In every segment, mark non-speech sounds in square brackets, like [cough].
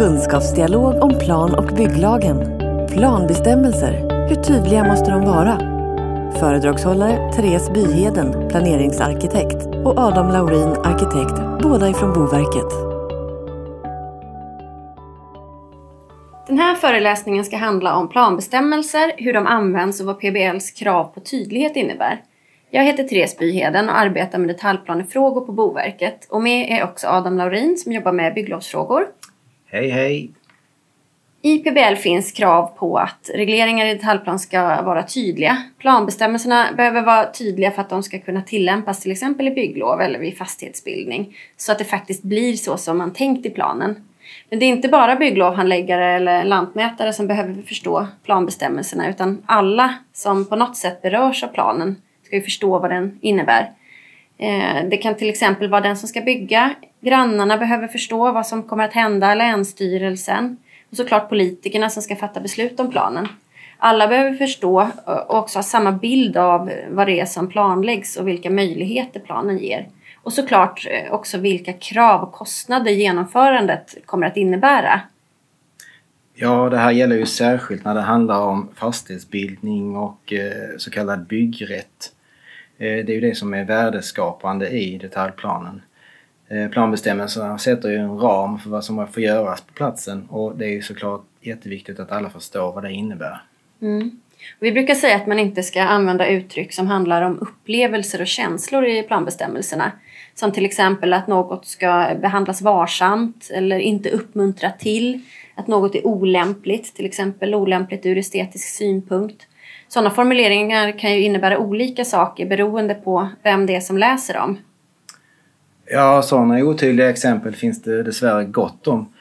Kunskapsdialog om plan och bygglagen. Planbestämmelser. Hur tydliga måste de vara? Föredragshållare Therese Byheden, planeringsarkitekt och Adam Laurin, arkitekt, båda ifrån Boverket. Den här föreläsningen ska handla om planbestämmelser, hur de används och vad PBLs krav på tydlighet innebär. Jag heter Therese Byheden och arbetar med detaljplanefrågor på Boverket. Och med är också Adam Laurin som jobbar med bygglovsfrågor. Hej hej! I PBL finns krav på att regleringar i detaljplan ska vara tydliga. Planbestämmelserna behöver vara tydliga för att de ska kunna tillämpas till exempel i bygglov eller vid fastighetsbildning. Så att det faktiskt blir så som man tänkt i planen. Men det är inte bara bygglovhandläggare eller lantmätare som behöver förstå planbestämmelserna utan alla som på något sätt berörs av planen ska ju förstå vad den innebär. Eh, det kan till exempel vara den som ska bygga. Grannarna behöver förstå vad som kommer att hända, Länsstyrelsen och såklart politikerna som ska fatta beslut om planen. Alla behöver förstå eh, och också ha samma bild av eh, vad det är som planläggs och vilka möjligheter planen ger. Och såklart eh, också vilka krav och kostnader genomförandet kommer att innebära. Ja, det här gäller ju särskilt när det handlar om fastighetsbildning och så kallad byggrätt. Det är ju det som är värdeskapande i detaljplanen. Eh, planbestämmelserna sätter ju en ram för vad som får göras på platsen och det är ju såklart jätteviktigt att alla förstår vad det innebär. Mm. Vi brukar säga att man inte ska använda uttryck som handlar om upplevelser och känslor i planbestämmelserna. Som till exempel att något ska behandlas varsamt eller inte uppmuntra till. Att något är olämpligt, till exempel olämpligt ur estetisk synpunkt. Sådana formuleringar kan ju innebära olika saker beroende på vem det är som läser dem. Ja, sådana otydliga exempel finns det dessvärre gott om.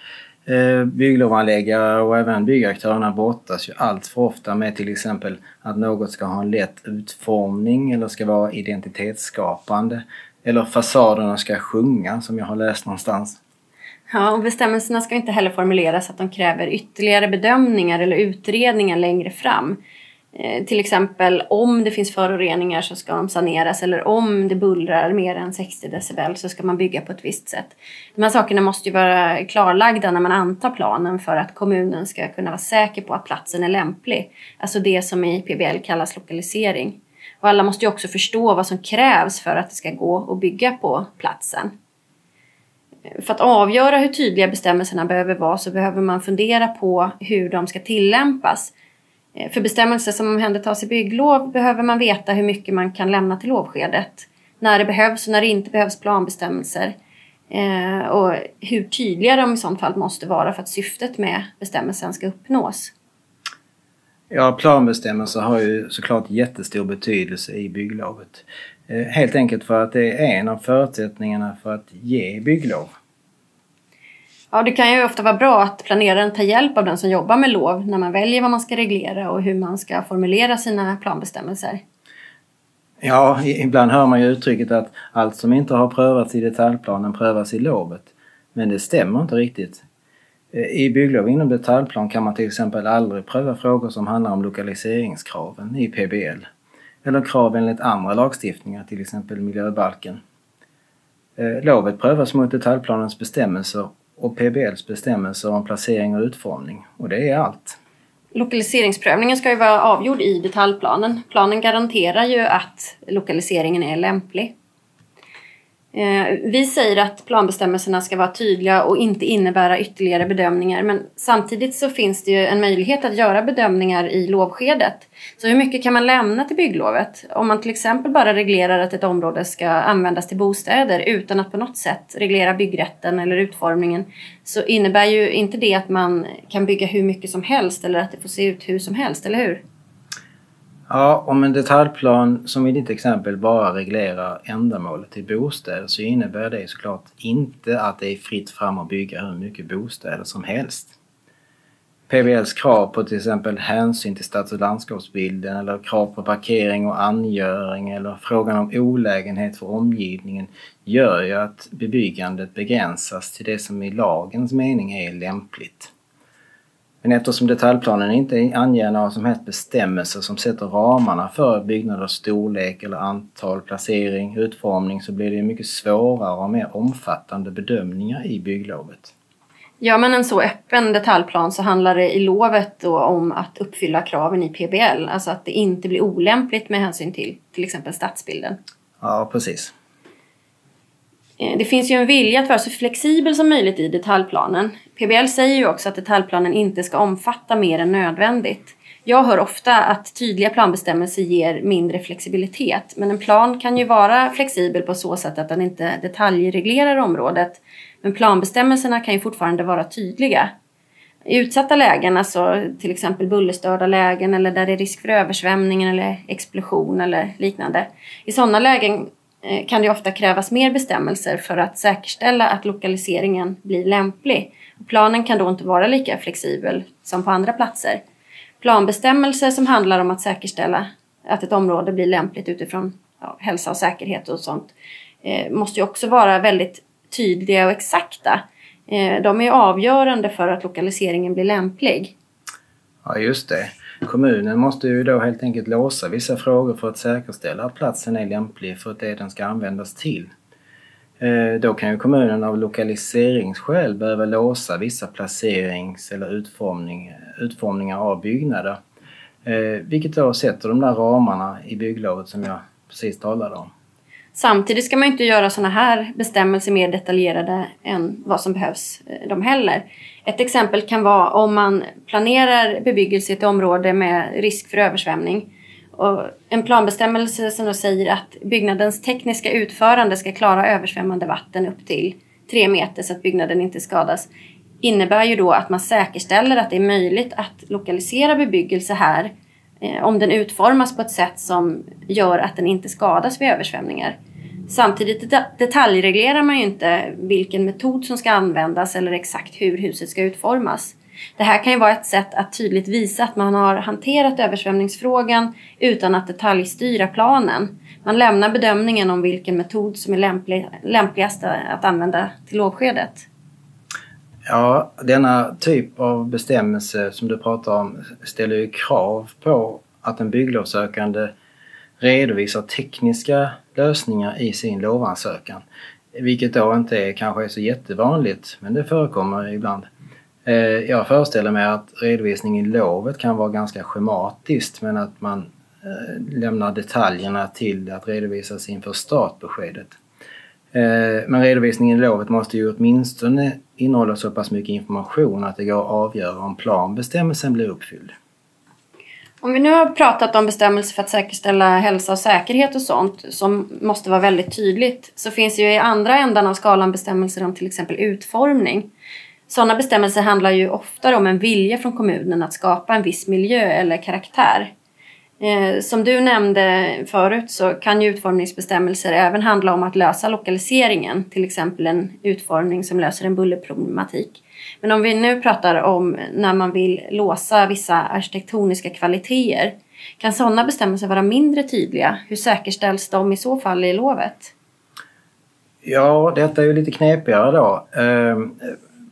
Eh, Bygglovanläggare och även byggaktörerna brottas ju allt för ofta med till exempel att något ska ha en lätt utformning eller ska vara identitetsskapande. Eller fasaderna ska sjunga som jag har läst någonstans. Ja, och bestämmelserna ska inte heller formuleras att de kräver ytterligare bedömningar eller utredningar längre fram. Eh, till exempel om det finns föroreningar så ska de saneras eller om det bullrar mer än 60 decibel så ska man bygga på ett visst sätt. De här sakerna måste ju vara klarlagda när man antar planen för att kommunen ska kunna vara säker på att platsen är lämplig. Alltså det som i PBL kallas lokalisering. Och alla måste ju också förstå vad som krävs för att det ska gå att bygga på platsen. Eh, för att avgöra hur tydliga bestämmelserna behöver vara så behöver man fundera på hur de ska tillämpas Eh, för bestämmelser som omhändertas i bygglov behöver man veta hur mycket man kan lämna till lovskedet. När det behövs och när det inte behövs planbestämmelser. Eh, och hur tydliga de i sådant fall måste vara för att syftet med bestämmelsen ska uppnås. Ja, planbestämmelser har ju såklart jättestor betydelse i bygglovet. Eh, helt enkelt för att det är en av förutsättningarna för att ge bygglov. Ja, det kan ju ofta vara bra att planeraren tar hjälp av den som jobbar med lov när man väljer vad man ska reglera och hur man ska formulera sina planbestämmelser. Ja, ibland hör man ju uttrycket att allt som inte har prövats i detaljplanen prövas i lovet. Men det stämmer inte riktigt. Eh, I bygglov inom detaljplan kan man till exempel aldrig pröva frågor som handlar om lokaliseringskraven i PBL. Eller krav enligt andra lagstiftningar, till exempel miljöbalken. Eh, lovet prövas mot detaljplanens bestämmelser och PBLs bestämmelser om placering och utformning. Och det är allt. Lokaliseringsprövningen ska ju vara avgjord i detaljplanen. Planen garanterar ju att lokaliseringen är lämplig. Eh, vi säger att planbestämmelserna ska vara tydliga och inte innebära ytterligare bedömningar men samtidigt så finns det ju en möjlighet att göra bedömningar i lovskedet. Så hur mycket kan man lämna till bygglovet? Om man till exempel bara reglerar att ett område ska användas till bostäder utan att på något sätt reglera byggrätten eller utformningen så innebär ju inte det att man kan bygga hur mycket som helst eller att det får se ut hur som helst, eller hur? Ja, om en detaljplan som i ditt exempel bara reglerar ändamålet till bostäder så innebär det såklart inte att det är fritt fram att bygga hur mycket bostäder som helst. PBLs krav på till exempel hänsyn till stads och landskapsbilden eller krav på parkering och angöring eller frågan om olägenhet för omgivningen gör ju att bebyggandet begränsas till det som i lagens mening är lämpligt. Men eftersom detaljplanen inte anger några som helst bestämmelser som sätter ramarna för byggnaders storlek eller antal, placering, utformning så blir det mycket svårare och mer omfattande bedömningar i bygglovet. Gör man en så öppen detaljplan så handlar det i lovet då om att uppfylla kraven i PBL. Alltså att det inte blir olämpligt med hänsyn till till exempel stadsbilden. Ja, precis. Eh, det finns ju en vilja att vara så flexibel som möjligt i detaljplanen. PBL säger ju också att detaljplanen inte ska omfatta mer än nödvändigt. Jag hör ofta att tydliga planbestämmelser ger mindre flexibilitet, men en plan kan ju vara flexibel på så sätt att den inte detaljreglerar området, men planbestämmelserna kan ju fortfarande vara tydliga. I utsatta lägen, alltså till exempel bullerstörda lägen eller där det är risk för översvämning eller explosion eller liknande. I sådana lägen Eh, kan det ofta krävas mer bestämmelser för att säkerställa att lokaliseringen blir lämplig. Planen kan då inte vara lika flexibel som på andra platser planbestämmelser som handlar om att säkerställa att ett område blir lämpligt utifrån ja, hälsa och säkerhet och sånt eh, måste ju också vara väldigt tydliga och exakta. Eh, de är avgörande för att lokaliseringen blir lämplig. Ja, just det. Kommunen måste ju då helt enkelt låsa vissa frågor för att säkerställa att platsen är lämplig för det den ska användas till. Eh, då kan ju kommunen av lokaliseringsskäl behöva låsa vissa placerings eller utformning, utformningar av byggnader. Eh, vilket då sätter de där ramarna i bygglovet som jag precis talade om. Samtidigt ska man inte göra sådana här bestämmelser mer detaljerade än vad som behövs eh, de heller. Ett exempel kan vara om man planerar bebyggelse i ett område med risk för översvämning och en planbestämmelse som då säger att byggnadens tekniska utförande ska klara översvämmande vatten upp till tre meter så att byggnaden inte skadas innebär ju då att man säkerställer att det är möjligt att lokalisera bebyggelse här eh, Eh, om den utformas på ett sätt som gör att den inte skadas vid översvämningar. Samtidigt detaljreglerar man ju inte vilken metod som ska användas eller exakt hur huset ska utformas. Det här kan ju vara ett sätt att tydligt visa att man har hanterat översvämningsfrågan utan att detaljstyra planen. Man lämnar bedömningen om vilken metod som är lämplig, lämpligast att använda till lovskedet. Ja, denna typ av bestämmelse som du pratar om ställer ju krav på att en bygglovsökande redovisar tekniska lösningar i sin lovansökan. Vilket då inte är, kanske är så jättevanligt, men det förekommer ibland. Eh, jag föreställer mig att redovisning i lovet kan vara ganska schematiskt men att man eh, lämnar detaljerna till att redovisas inför startbeskedet. Eh, men redovisningen i lovet måste ju åtminstone innehåller så pass mycket information att det går att avgöra om planbestämmelsen blir uppfylld. Om vi nu har pratat om bestämmelser för att säkerställa hälsa och säkerhet och sånt som måste vara väldigt tydligt så finns ju i andra ändan av skalan bestämmelser om till exempel utformning. Sådana bestämmelser handlar ju oftare om en vilja från kommunen att skapa en viss miljö eller karaktär. Eh, som du nämnde förut så kan ju utformningsbestämmelser även handla om att lösa lokaliseringen, till exempel en utformning som löser en bullerproblematik. Men om vi nu pratar om när man vill låsa vissa arkitektoniska kvaliteter, kan sådana bestämmelser vara mindre tydliga? Hur säkerställs de i så fall i lovet? Ja, detta är ju lite knepigare då. Ehm,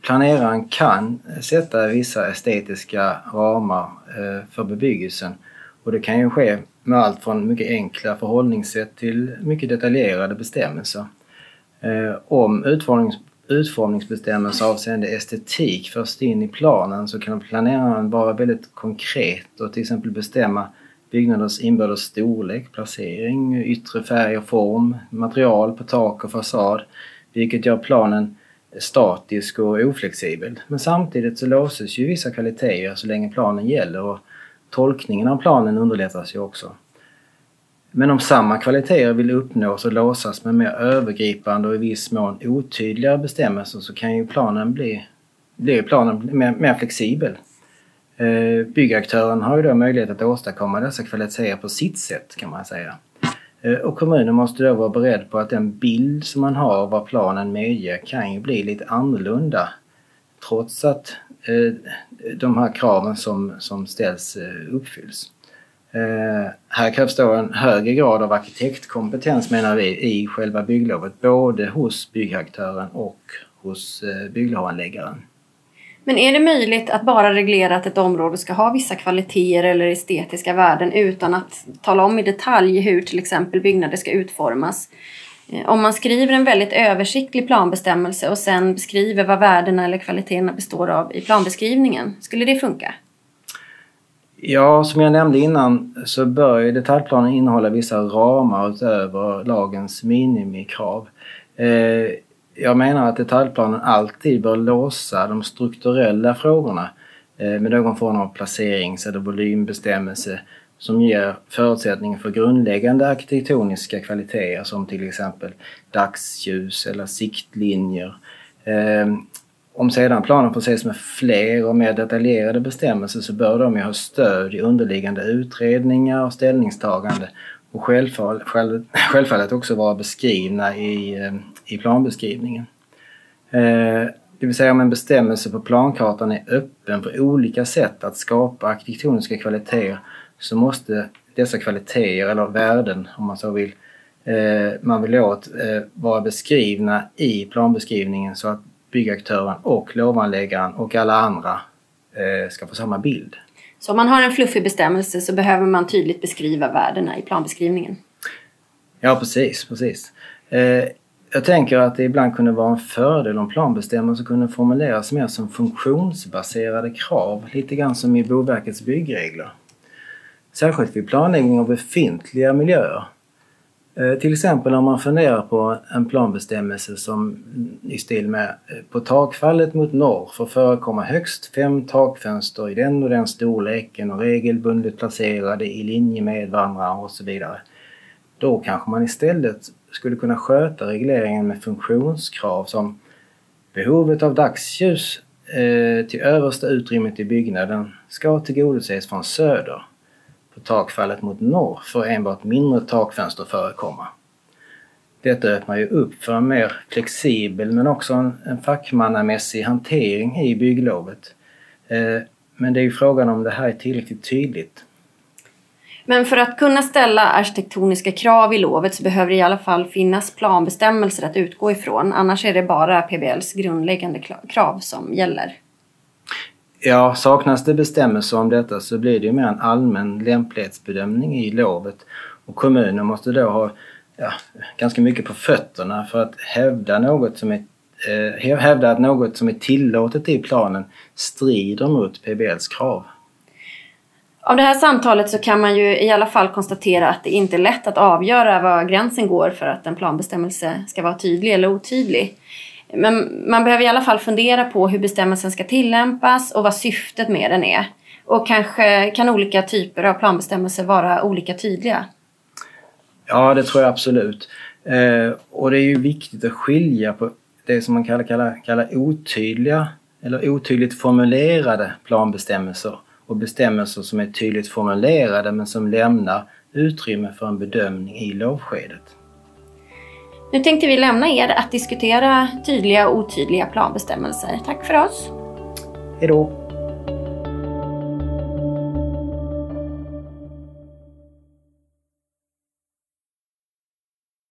planeraren kan sätta vissa estetiska ramar eh, för bebyggelsen och det kan ju ske med allt från mycket enkla förhållningssätt till mycket detaljerade bestämmelser. Eh, om utformnings, utformningsbestämmelser avseende estetik förs in i planen så kan planeraren vara väldigt konkret och till exempel bestämma byggnaders inbördes storlek, placering, yttre färg och form, material på tak och fasad, vilket gör planen statisk och oflexibel. Men samtidigt så låses ju vissa kvaliteter så länge planen gäller och tolkningen av planen underlättas ju också. Men om samma kvaliteter vill uppnås och låsas med mer övergripande och i viss mån otydligare bestämmelser så kan ju planen bli, blir planen mer, mer flexibel. Eh, byggaktören har ju då möjlighet att åstadkomma dessa kvaliteter på sitt sätt kan man säga. Eh, och kommunen måste då vara beredd på att den bild som man har av vad planen medger kan ju bli lite annorlunda trots att Eh, de här kraven som, som ställs eh, uppfylls. Eh, här krävs då en högre grad av arkitektkompetens menar vi i själva bygglovet både hos byggaktören och hos bygglovanläggaren. Men är det möjligt att bara reglera att ett område ska ha vissa kvaliteter eller estetiska värden utan att tala om i detalj hur till exempel byggnader ska utformas? Eh, om man skriver en väldigt översiktlig planbestämmelse och sen beskriver vad värdena eller kvaliteterna består av i planbeskrivningen, skulle det funka? Ja, som jag nämnde innan så bör ju detaljplanen innehålla vissa ramar utöver lagens minimikrav. Eh, jag menar att detaljplanen alltid bör låsa de strukturella frågorna eh, med någon form av placerings eller volymbestämmelse som ger förutsättningar för grundläggande arkitektoniska kvaliteter som till exempel dagsljus eller siktlinjer. Ehm, om sedan planen förses med fler och mer detaljerade bestämmelser så bör de ju ha stöd i underliggande utredningar och ställningstagande och [laughs] självfallet, också vara beskrivna i, ehm, i planbeskrivningen. Ehm, det vill säga om en bestämmelse på plankartan är öppen för olika sätt att skapa arkitektoniska kvaliteter så måste dessa kvaliteter eller värden om man så vill eh, man vill åt vara beskrivna i planbeskrivningen så att byggaktören och lovanläggaren och alla andra ska få samma bild. Så om man har en fluffig bestämmelse så behöver man tydligt beskriva värdena i planbeskrivningen. Ja, precis. precis. Eh, jag tänker att det ibland kunde vara en fördel om planbestämmelser kunde formuleras mer som funktionsbaserade krav, lite grann som i Boverkets byggregler. Särskilt vid planläggning av befintliga miljöer. Eh, till exempel om man funderar på en planbestämmelse som mm, i stil med eh, på takfallet mot norr får förekomma högst fem takfönster i den och den storleken och regelbundet placerade i linje med varandra och så vidare. Då kanske man istället skulle kunna sköta regleringen med funktionskrav som behovet av dagsljus eh, till översta utrymmet i byggnaden ska tillgodoses från söder på takfallet mot norr får enbart mindre takfönster förekomma. Detta öppnar ju upp för en mer flexibel men också en, en fackmannamässig hantering i bygglovet. Eh, men det är ju frågan om det här är tillräckligt tydligt. Men för att kunna ställa arkitektoniska krav i lovet så behöver det i alla fall finnas planbestämmelser att utgå ifrån. Annars är det bara PBLs grundläggande krav som gäller. Ja, saknas det bestämmelser om detta så blir det ju mer en allmän lämplighetsbedömning i lovet och kommunen måste då ha ja, ganska mycket på fötterna för att hävda något som är eh, hävda att något som är tillåtet i planen strider mot PBLs krav. Av det här samtalet så kan man ju i alla fall konstatera att det inte är lätt att avgöra var gränsen går för att en planbestämmelse ska vara tydlig eller otydlig. Men man behöver i alla fall fundera på hur bestämmelsen ska tillämpas och vad syftet med den är. Och kanske kan olika typer av planbestämmelser vara olika tydliga. Ja, det tror jag absolut. Eh, och det är ju viktigt att skilja på det som man kallar, kallar, kallar otydliga eller otydligt formulerade planbestämmelser och bestämmelser som är tydligt formulerade men som lämnar utrymme för en bedömning i lovskedet. Nu tänkte vi lämna er att diskutera tydliga och otydliga planbestämmelser. Tack för oss! Hejdå!